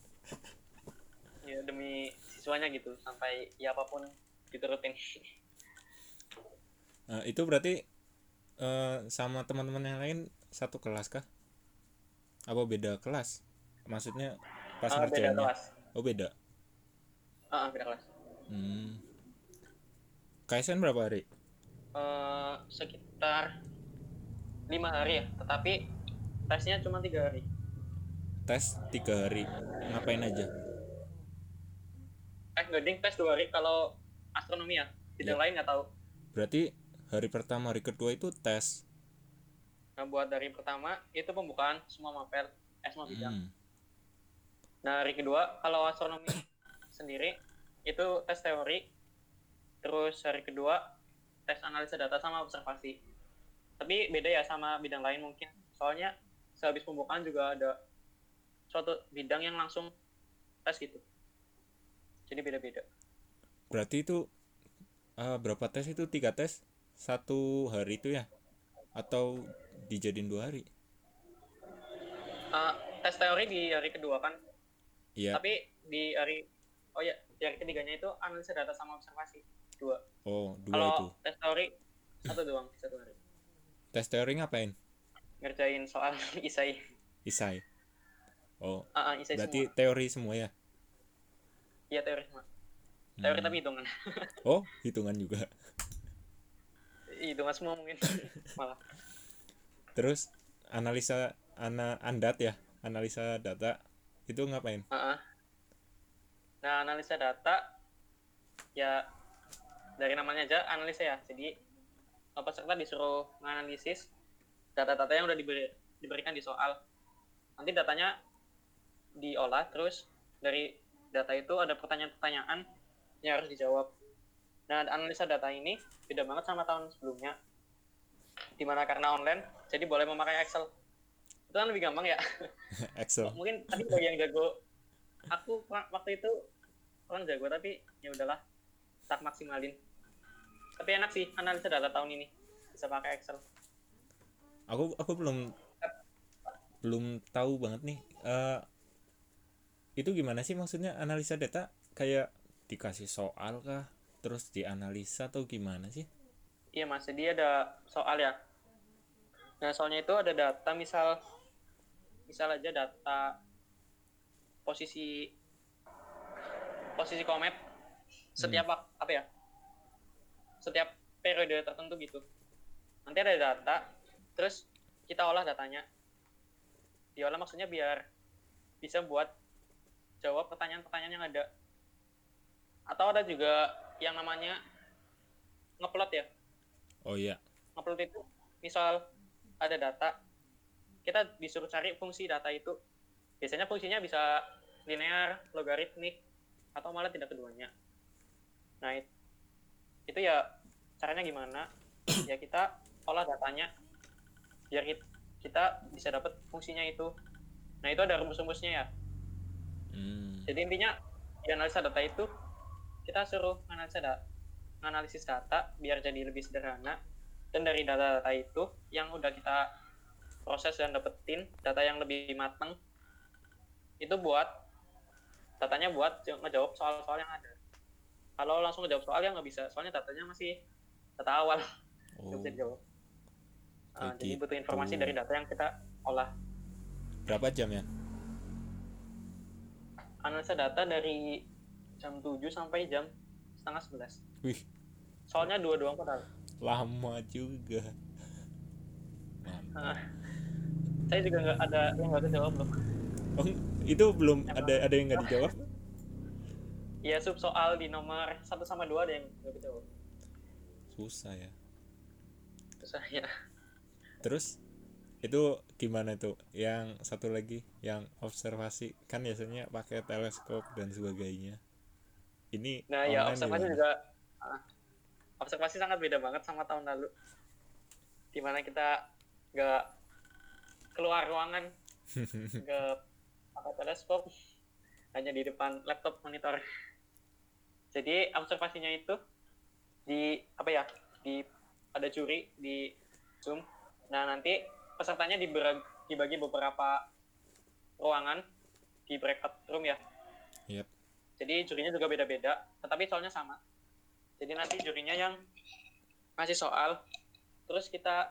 Ya demi siswanya gitu. Sampai ya apa pun diturutin. Nah, itu berarti eh, sama teman-teman yang lain satu kelas kah? Apa beda kelas? Maksudnya pas Eh, beda kelas Oh beda. Ah, ah, beda kelas Hmm. KSN berapa hari? Eh, sekitar lima hari ya tetapi tesnya cuma tiga hari Tes tiga hari. Ngapain aja? eh nggak ding tes dua hari kalau astronomi ya bidang Ya. lain nggak tahu Berarti hari pertama, hari kedua itu tes. nah buat dari pertama itu pembukaan semua mapel eh semua bidang Hmm. Nah, hari kedua kalau astronomi sendiri itu tes teori, terus hari kedua tes analisa data sama observasi. Tapi beda ya sama bidang lain mungkin. Soalnya sehabis pembukaan juga ada suatu bidang yang langsung tes gitu. Jadi beda-beda. Berarti itu eh, berapa tes itu? Tiga tes? Satu hari itu ya? Atau dijadiin dua hari? Eh, tes teori di hari kedua kan, Iya. tapi di hari oh ya di hari ketiganya itu analisa data sama observasi dua. Oh, dua Kalau itu. tes teori satu doang satu hari. Tes teori ngapain? Ngerjain soal isai. Isai. Oh, Ah, ah, isai berarti semua. teori semua ya? Iya teori semua. Teori Hmm. tapi hitungan. Oh, hitungan juga. hitungan semua mungkin. Malah. Terus analisa ana andat ya, analisa data itu ngapain? Ah. Nah analisa data ya dari namanya aja analisa ya. Jadi peserta disuruh menganalisis data-data yang udah diberi, diberikan di soal. Nanti datanya diolah terus dari data itu ada pertanyaan-pertanyaan yang harus dijawab. Nah, analisa data ini beda banget sama tahun sebelumnya. Di mana karena online, jadi boleh memakai Excel. Itu kan lebih gampang ya. Excel. mungkin tadi bagi yang jago aku wa- waktu itu kurang jago tapi ya udahlah tak maksimalin tapi enak sih analisa data tahun ini bisa pakai Excel Aku aku belum belum tahu banget nih. eh itu gimana sih maksudnya analisa data? Kayak dikasih soal kah? Terus dianalisa atau gimana sih? iya mas jadi ada soal ya nah soalnya itu ada data misal misal aja data posisi posisi komet setiap wak- apa ya? Setiap periode tertentu gitu. Nanti ada data terus kita olah datanya. Diolah maksudnya biar bisa buat jawab pertanyaan-pertanyaan yang ada. Atau ada juga yang namanya ngeplot ya. Oh iya. upload itu misal ada data kita disuruh cari fungsi data itu. Biasanya fungsinya bisa linear logaritmik atau malah tidak keduanya. Nah it- itu ya caranya gimana? Ya kita olah datanya biar kit- kita bisa dapat fungsinya itu. Nah itu ada rumus-rumusnya ya. Hmm. jadi intinya di analisa data itu kita suruh analisa data analisis data biar jadi lebih sederhana. Dan dari data-data itu yang udah kita proses dan dapetin data yang lebih matang itu buat datanya buat ngejawab soal-soal yang ada. Kalau langsung ngejawab soal ya nggak bisa soalnya datanya masih data awal. Oh, bisa dijawab. Ah, kayak jadi gitu. butuh informasi dari data yang kita olah. Berapa jam ya? analisa data dari jam 7 sampai jam setengah 11 Wih, soalnya dua doang padahal. Lama juga. Saya juga nggak ada yang nggak kejawab loh Oh, itu belum ada ada yang nggak dijawab? Iya sub soal di nomor 1 sama 2 ada yang nggak kejawab Susah ya. susah ya Terus itu gimana tuh? Yang satu lagi yang observasi kan biasanya pakai teleskop dan sebagainya. Ini nah ya observasi gimana? juga ah, observasi sangat beda banget sama tahun lalu di mana kita nggak keluar ruangan. Nggak pakai teleskop. Hanya di depan laptop monitor. Jadi observasinya itu di apa ya di ada juri di zoom. Nah nanti pesertanya dibagi beberapa ruangan di breakout room ya. Yap. jadi jurinya juga beda-beda tetapi soalnya sama. Jadi nanti jurinya yang ngasih soal terus kita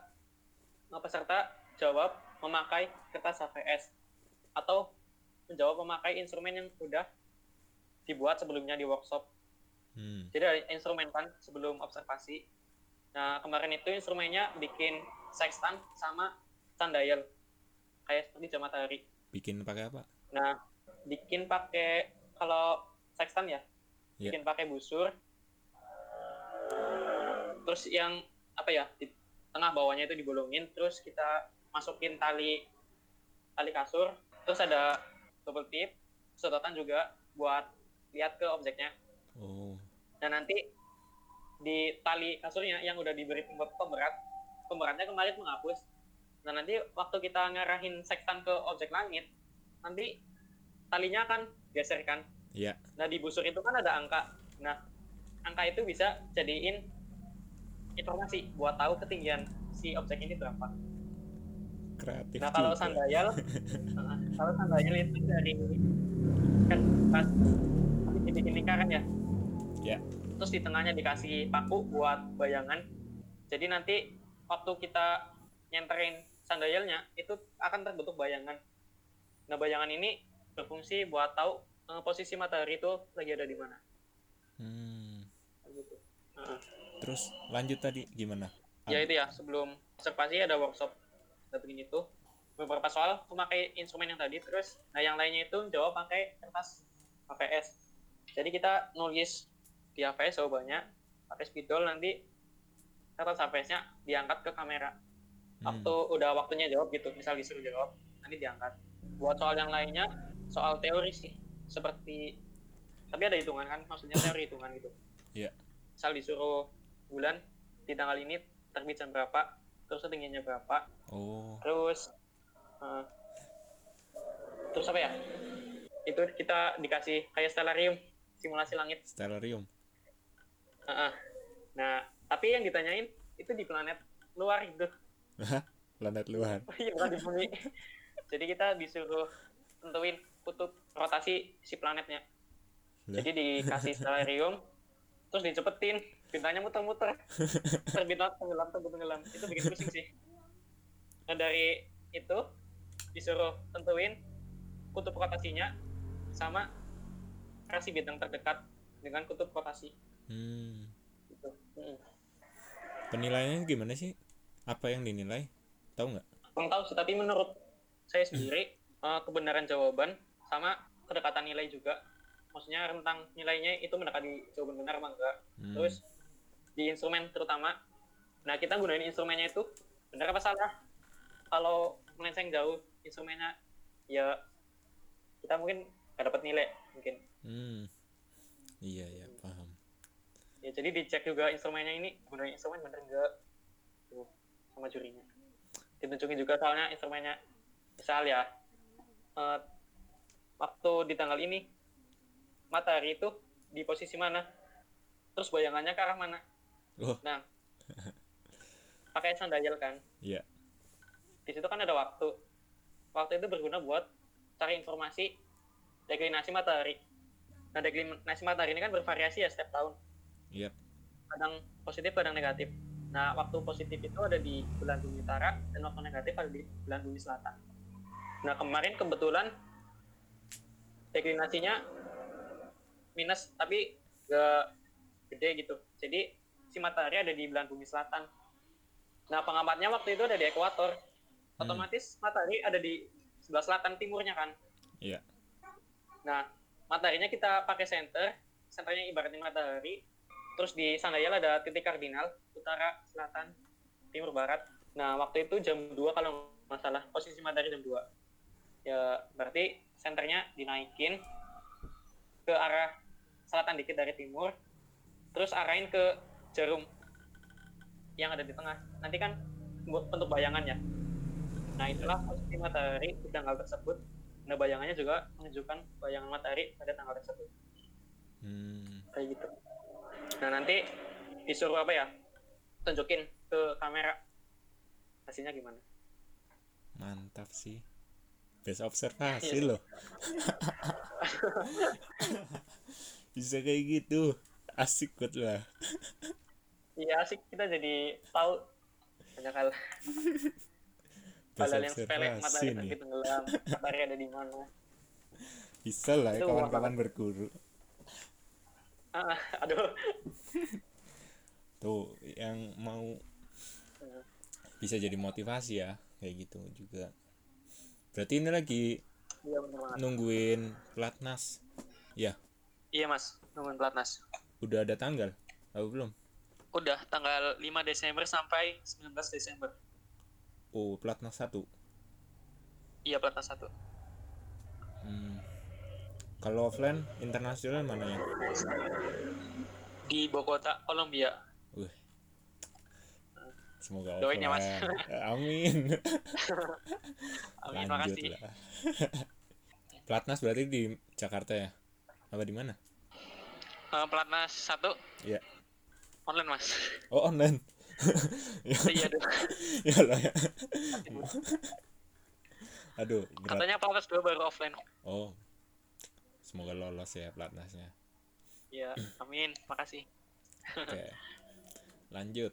peserta jawab memakai kertas HVS atau menjawab memakai instrumen yang udah dibuat sebelumnya di workshop Hmm. jadi ada instrumen kan sebelum observasi nah kemarin itu instrumennya bikin sextant sama sundial kayak seperti jam matahari Bikin pakai apa? Nah, bikin pakai kalau sextant ya, Iya. bikin pakai busur. Terus yang apa ya tengah bawahnya itu dibolongin, terus kita masukin tali tali kasur, terus ada double tip, sedotan juga buat lihat ke objeknya. Oh. Dan nanti di tali kasurnya yang udah diberi pembe- pemberat, pemberatnya kemarin menghapus. Nah nanti waktu kita ngarahin sextant ke objek langit, nanti talinya akan geser kan. Iya. Nah di busur itu kan ada angka. Nah angka itu bisa jadiin informasi buat tahu ketinggian si objek ini berapa. Kreatif. Nah kalau juga. sandayal, nah, kalau sandayal itu dari kan pas dibikin lingkaran ya. Ya. Terus di tengahnya dikasih paku buat bayangan. Jadi nanti waktu kita nyenterin sandayalnya itu akan terbentuk bayangan. Nah bayangan ini berfungsi buat tahu eh, posisi matahari itu lagi ada di mana. Hmm. Gitu. Heeh. Terus lanjut tadi gimana? ya itu ya sebelum observasi ada workshop dapetin itu beberapa soal memakai instrumen yang tadi terus nah yang lainnya itu jawab pakai kertas HVS jadi kita nulis di HVS jawabannya pakai spidol nanti kertas HVS-nya diangkat ke kamera Hmm. waktu udah waktunya jawab gitu misal disuruh jawab nanti diangkat buat soal yang lainnya soal teori sih seperti tapi ada hitungan kan maksudnya teori hitungan gitu Iya. misal disuruh bulan di tanggal ini terbit jam berapa terus ketinggiannya berapa. Oh. terus eh, terus apa ya? Itu kita dikasih kayak stellarium simulasi langit. Stellarium. Heeh. nah tapi yang ditanyain itu di planet luar gitu. Planet luar. iya bukan di bumi. Jadi kita disuruh tentuin kutub rotasi si planetnya. Jadi dikasih stellarium terus dicepetin bintangnya muter-muter terbit tenggelam tenggelam itu bikin pusing sih nah dari itu disuruh tentuin kutub rotasinya sama kasih bintang terdekat dengan kutub rotasi Hmm. gitu Mm. Penilaiannya gimana sih? Apa yang dinilai? Tahu nggak? kurang tahu sih tapi menurut saya sendiri eh, kebenaran jawaban sama kedekatan nilai juga maksudnya rentang nilainya itu mendekati jawaban benar apa enggak Hmm. terus di instrumen terutama. Nah kita gunain instrumennya itu benar apa salah? Kalau melenceng jauh instrumennya ya kita mungkin nggak dapat nilai mungkin. Hmm. Iya ya paham. ya jadi dicek juga instrumennya ini gunain instrumen bener enggak tuh sama jurinya. Ditunjukin juga soalnya instrumennya misal ya. Eh, waktu di tanggal ini matahari itu di posisi mana? Terus bayangannya ke arah mana oh. Nah. Pakai sundial kan? Iya. Di situ kan ada waktu. Waktu itu berguna buat cari informasi deklinasi matahari. Nah deklinasi matahari ini kan bervariasi ya setiap tahun. Iya. Kadang positif kadang negatif. Nah waktu positif itu ada di bulan bumi utara dan waktu negatif ada di bulan bumi selatan. Nah kemarin kebetulan deklinasinya minus tapi gak gede gitu. Jadi si matahari ada di bulan bumi selatan nah pengamatnya waktu itu ada di ekuator Hmm. otomatis matahari ada di sebelah selatan timurnya kan iya Nah, mataharinya kita pakai center, centernya ibaratnya matahari. Terus di sundial ada titik kardinal, utara, selatan, timur, barat. Nah, waktu itu jam 2 kalau nggak salah, posisi matahari jam 2. Ya, berarti centernya dinaikin ke arah selatan dikit dari timur, terus arahin ke jarum yang ada di tengah. Nanti kan buat bentuk bayangan ya. Nah, itulah posisi matahari di tanggal tersebut. Nah, bayangannya juga menunjukkan bayangan matahari pada tanggal tersebut. hmm. Kayak gitu. Nah, nanti disuruh apa ya? Tunjukin ke kamera. Hasilnya gimana? mantap sih best observasi Iya. loh bisa kayak gitu asik banget lah Iya, asik kita jadi tahu banyak hal. Hal-hal yang sepele, matahari nih lagi tenggelam, matahari ada di mana. bisa lah ya kawan-kawan berguru Ah, aduh. tuh yang mau bisa jadi motivasi ya kayak gitu juga berarti ini lagi banget. nungguin pelatnas ya Iya, Mas. Nungguin pelatnas. udah ada tanggal tahu belum Udah tanggal 5 Desember sampai 19 Desember. oh pelatnas satu Iya, pelatnas satu. hmm. kalau offline internasional mana ya Di Bogota, Kolombia. Wih. Semoga Doain ya, Mas. offline. Amin. Amin, Lanjut makasih. lah. Platnas berarti di Jakarta ya? Apa di mana? Eh, pelatnas satu Iya. Online, Mas. Oh online. ya, iya, aduh. ya lah ya. Aduh, berat. Katanya pelatnas dua baru offline. Oh. Semoga lolos ya Platnasnya. Iya, amin. Makasih. Oke. Lanjut.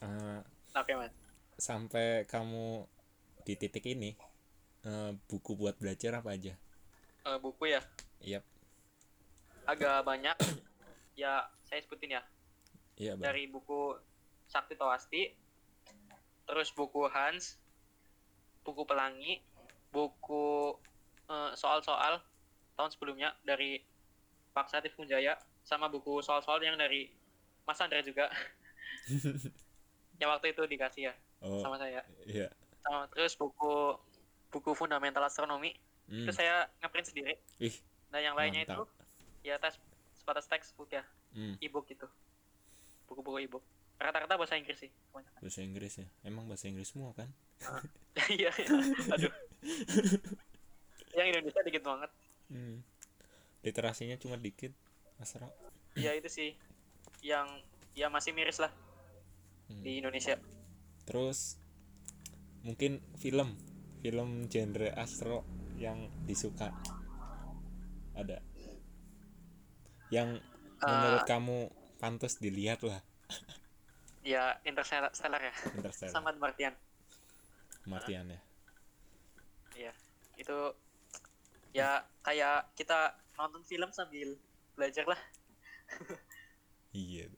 Eh, Oke, Mas. sampai kamu di titik ini eh, buku buat belajar apa aja? Eh, buku ya, Yap. agak banyak. Ya, saya sebutin ya. Iya, Bang. Dari buku Sakti Tawasti, terus buku Hans, buku Pelangi, buku eh, soal-soal tahun sebelumnya dari Pak Satif Munjaya, sama buku soal-soal yang dari Mas Andra juga. yang waktu itu dikasih ya Oh, sama saya. iya. Sama terus buku buku fundamental astronomi Hmm. itu saya ngeprint sendiri. Ih, Nah yang lainnya Mantap. itu ya tes sebatas textbook ya, hmm. e-book gitu. Buku-buku e-book. Rata-rata bahasa Inggris sih. kebanyakan. bahasa Inggris ya. Emang bahasa Inggris semua kan? Iya, iya. aduh. yang Indonesia dikit banget. Hmm. Literasinya cuma dikit. Asra. Ya itu sih yang ya masih miris lah Hmm. di Indonesia. Terus mungkin film, film genre astro yang disuka ada. Yang menurut Ah. kamu pantas dilihat lah Ya Interstellar ya, Interstellar. sama Martian. Martian ya. Iya. Itu ya kayak kita nonton film sambil belajar lah. Iya.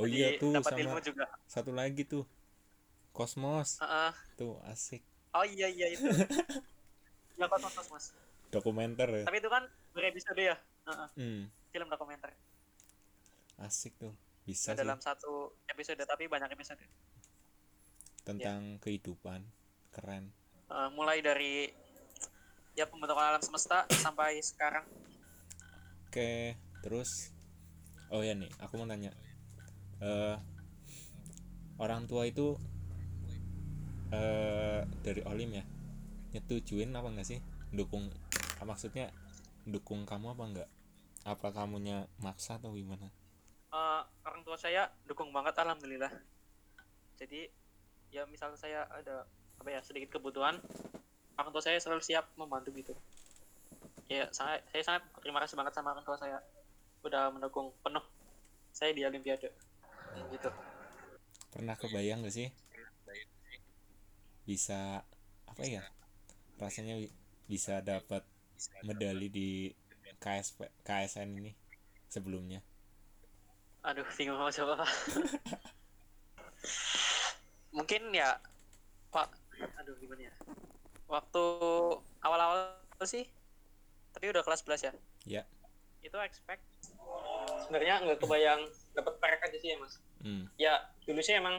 Oh Jadi iya tuh dapat sama ilmu juga. satu lagi tuh. Kosmos. Heeh. Tuh asik. Oh iya iya itu. ya kosmos mas. Dokumenter ya. Tapi itu kan berepisode ya. Heeh. Hmm, Film dokumenter. Asik tuh. Bisa sih dalam satu episode tapi banyak episode. tentang kehidupan. Keren. Eh, mulai dari ya pembentukan alam semesta sampai sekarang. Oke, terus oh ya nih, aku mau tanya. Eh orang tua itu eh dari Olim ya, nyetujuin apa enggak sih dukung maksudnya dukung kamu apa enggak apa kamunya maksa atau gimana Eh, orang tua saya dukung banget alhamdulillah. Jadi ya misal saya ada apa ya sedikit kebutuhan orang tua saya selalu siap membantu gitu. Ya saya saya sangat terima kasih banget sama orang tua saya. Udah mendukung penuh. Saya di olimpiade. Gitu. Pernah kebayang gak sih? Bisa apa ya rasanya bi- bisa dapat medali di KSP KSN ini sebelumnya aduh bingung mau jawab apa mungkin ya pak. Aduh gimana ya? Waktu awal-awal sih tapi udah kelas 11 ya? Ya. Itu expect sebenarnya nggak kebayang dapat perak aja sih ya mas. Hmm. ya dulu sih emang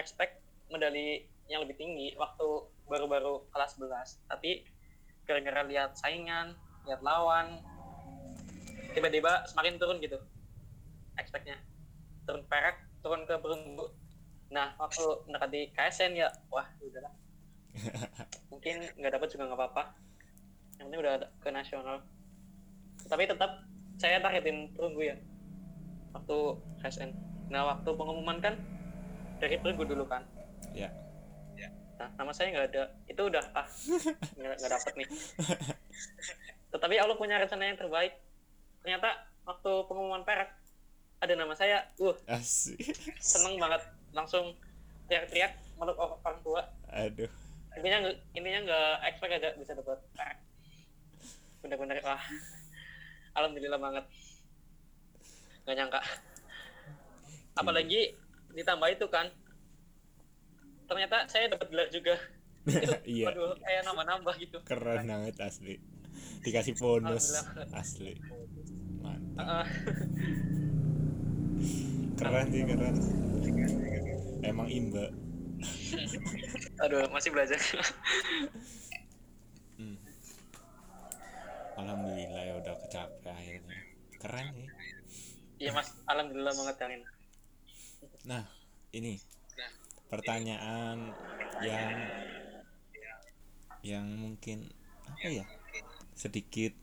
expect medali yang lebih tinggi waktu baru-baru kelas 11 tapi gara-gara lihat saingan lihat lawan tiba-tiba semakin turun gitu expectnya turun perak turun ke perunggu. Nah waktu mendekati KSN ya wah udahlah mungkin nggak dapat juga nggak apa-apa. Yang penting udah ke nasional. Tapi tetap saya targetin perunggu ya waktu KSN nah waktu pengumuman kan dari perunggu dulu kan? Ya. Nah nama saya nggak ada. Itu udah ah nggak nggak dapet nih. Tetapi Allah punya rencana yang terbaik. Ternyata waktu pengumuman perak ada nama saya. Uh asik. seneng banget. Langsung teriak-teriak meluk or- orang tua. Aduh. Intinya nggak intinya nggak expect ada bisa dapat. Perak bener-bener wah alhamdulillah banget. Nggak nyangka. Apalagi ditambah itu kan. Ternyata saya dapat gelar juga. Itu iya. Waduh kayak nambah-nambah gitu. Keren banget asli. Dikasih bonus. Asli. Mantap. Heeh. Keren sih keren. Emang imba. Aduh masih belajar. Hmm. alhamdulillah ya udah kecapai akhirnya. Keren sih. Iya mas. Alhamdulillah banget Karin nah ini. Pertanyaan yang yang mungkin apa ya? Sedikit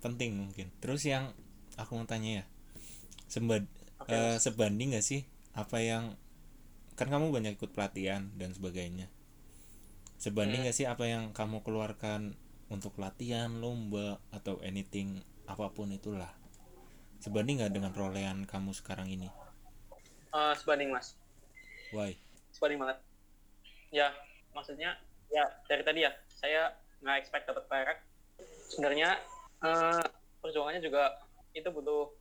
penting mungkin. Terus yang aku mau tanya ya. Sembad Eh, sebanding gak sih apa yang kan kamu banyak ikut pelatihan dan sebagainya. Sebanding Hmm. gak sih apa yang kamu keluarkan untuk latihan lomba atau anything apa pun itulah? Sebanding gak dengan perolehan kamu sekarang ini? Eh, sebanding mas. Why? Sebanding banget. Ya maksudnya ya dari tadi ya saya nggak expect dapat perak. Sebenarnya eh, perjuangannya juga itu butuh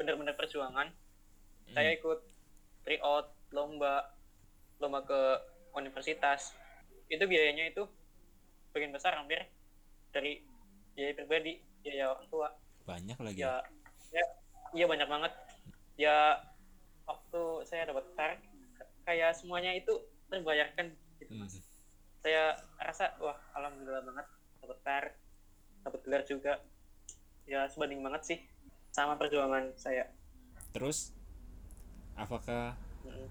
bener-bener perjuangan saya ikut tryout lomba lomba ke universitas. Itu biayanya itu bagian besar hampir dari biaya pribadi biaya orang tua. Banyak lagi ya ya? iya banyak banget. Ya waktu saya dapat perak kayak semuanya itu terbayarkan gitu Hmm. mas saya rasa wah alhamdulillah banget dapat perak dapat gelar juga. Ya sebanding banget sih sama perjuangan saya. Terus apakah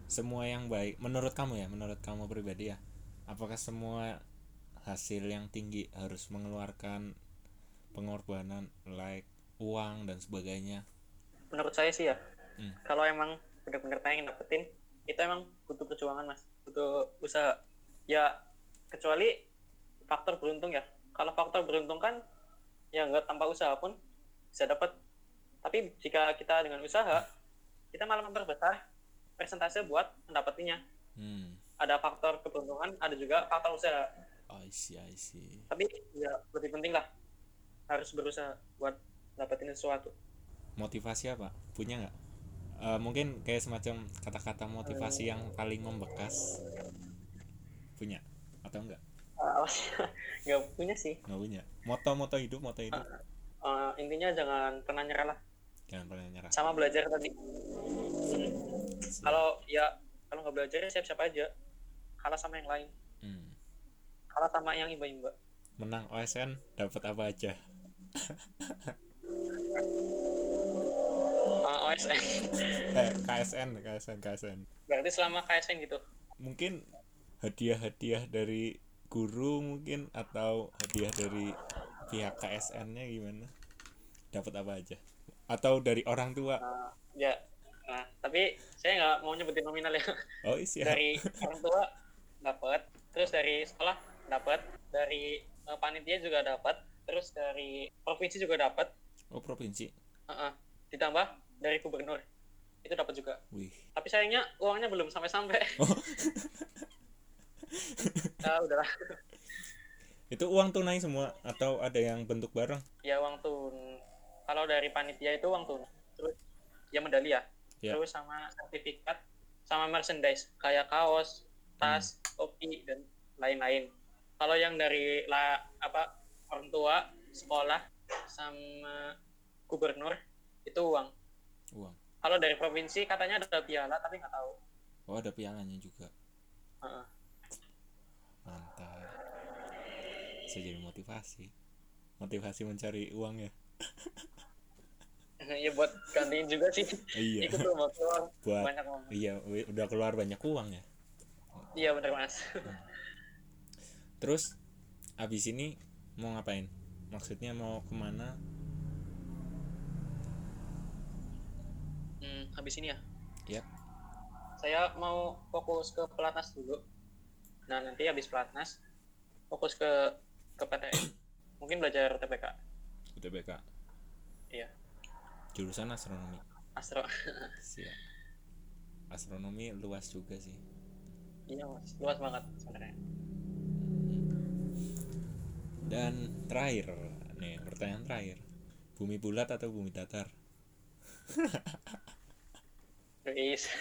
semua yang baik menurut kamu ya menurut kamu pribadi ya apakah semua hasil yang tinggi harus mengeluarkan pengorbanan like uang dan sebagainya? Menurut saya sih ya Hmm. kalau emang benar-benar pengen dapetin itu emang butuh perjuangan mas. Butuh usaha. Ya kecuali faktor beruntung ya. Kalau faktor beruntung kan ya nggak tanpa usaha pun bisa dapat tapi jika kita dengan usaha kita malah memperbesar persentase buat mendapatinya. Hmm. Ada faktor keberuntungan ada juga faktor usaha I see I see. Tapi ya lebih penting lah. Harus berusaha buat dapetin sesuatu. Motivasi apa? Punya nggak? Eh, mungkin kayak semacam kata-kata motivasi yang paling membekas. Punya atau enggak nggak punya sih. Nggak punya. Moto moto hidup moto hidup. Eh, intinya jangan pernah nyerah lah jangan pernah nyerah. Sama belajar tadi. Hmm. kalau ya kalau nggak belajar ya siap-siap aja. Kalah sama yang lain. Hmm. kalah sama yang imba-imba menang OSN dapat apa aja? Ah, OSN eh KSN KSN KSN berarti selama KSN gitu? Mungkin hadiah-hadiah dari guru mungkin atau hadiah dari pihak KSN-nya gimana? Dapat apa aja atau dari orang tua? Nah, ya nah tapi saya nggak mau nyebutin nominal ya. Oh iya. Dari orang tua dapat terus dari sekolah dapat dari eh, panitia juga dapat terus dari provinsi juga dapat oh provinsi? Heeh. ditambah dari gubernur itu dapat juga. Wih. Tapi sayangnya uangnya belum sampai sampai Oh. ah udahlah itu uang tunai semua atau ada yang bentuk barang? Ya uang tun kalau dari panitia itu uang tun terus ya medali ya. Ya. terus sama sertifikat sama merchandise. Kayak kaos tas topi dan lain-lain. Kalau yang dari la apa orang tua sekolah sama gubernur itu uang. Uang. Kalau dari provinsi katanya ada piala tapi nggak tahu. Oh ada pialannya juga. Heeh. mantap. Bisa jadi motivasi. Motivasi mencari uang ya ya buat gantiin juga sih. Iya. Ikut lomba keluar. Buat banyak uang iya udah keluar banyak uang ya? Iya bener mas. Terus abis ini mau ngapain? Maksudnya mau ke mana? Hmm, habis ini ya? Ya saya mau fokus ke pelatnas dulu. Nah nanti habis pelatnas fokus ke ke PTN mungkin belajar TPK UTBK. Iya. Jurusan astronomi. Astro siap. Astronomi luas juga sih. Iya mas. Luas banget sebenarnya. Dan terakhir nih pertanyaan terakhir. Bumi bulat atau bumi datar? Guys.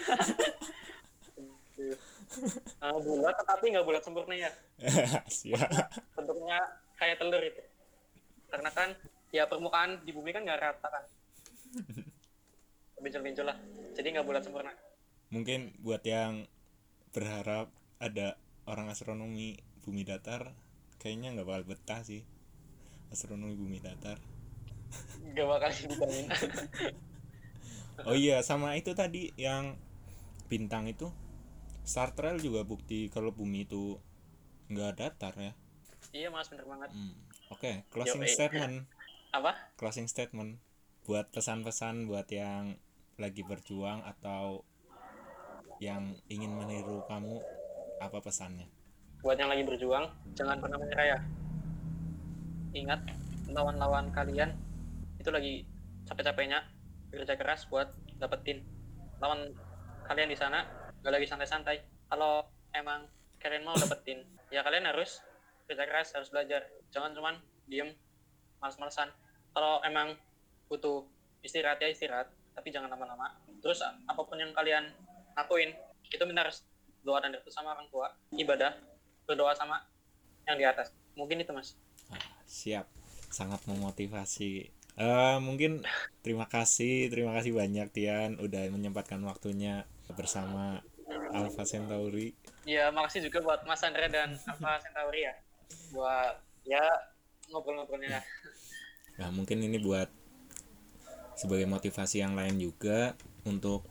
uh, bulat tapi nggak bulat sempurna ya. Siap. Bentuknya kayak telur itu. Karena kan ya permukaan di bumi kan nggak rata kan. Bincul-bincul lah. Jadi nggak bulat sempurna. Mungkin buat yang berharap ada orang astronomi bumi datar kayaknya nggak bakal betah sih. Astronomi bumi datar. Nggak bakal dibandingin oh iya sama itu tadi yang bintang itu. Star Trail juga bukti kalau bumi itu nggak datar ya. Iya mas bener banget. Hmm, oke closing Yoi. statement apa? Closing statement. Buat pesan-pesan buat yang lagi berjuang atau yang ingin meniru kamu apa pesannya? Buat yang lagi berjuang jangan pernah menyerah ya. Ingat lawan-lawan kalian itu lagi capek-capeknya kerja keras buat dapetin. Lawan kalian di sana gak lagi santai-santai. Kalau emang kalian mau dapetin ya kalian harus kerja keras harus belajar. Jangan cuman diem males-malesan. Kalau emang butuh istirahat ya istirahat tapi jangan lama-lama. Terus apa pun yang kalian lakuin itu benar harus doa dan restu sama orang tua ibadah berdoa sama yang di atas. Mungkin itu mas. Ah, siap. Sangat memotivasi. Eh, mungkin terima kasih terima kasih banyak Tian udah menyempatkan waktunya bersama Alpha Centauri. Ya makasih juga buat mas Andre dan apa Centauri ya. Buat ya ngobrol-ngobrolnya Nah, mungkin ini buat sebagai motivasi yang lain juga untuk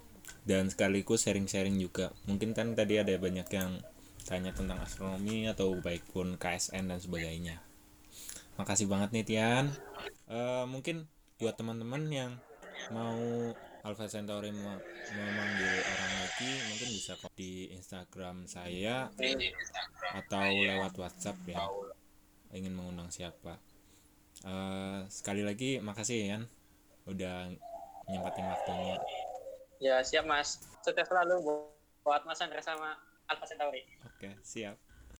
dan sekaligus sharing-sharing juga. Mungkin kan tadi ada banyak yang tanya tentang astronomi atau baik pun KSN dan sebagainya. Makasih banget nih Tian. Eh, mungkin buat teman-teman yang mau Alpha Centauri mau memanggil orang lagi mungkin bisa di Instagram saya atau lewat WhatsApp ya ingin mengundang siapa. Eh, sekali lagi makasih ya Yan udah nyempatin waktunya. Ya siap mas. Sukses selalu buat mas Andre sama Alpha Centauri. Oke siap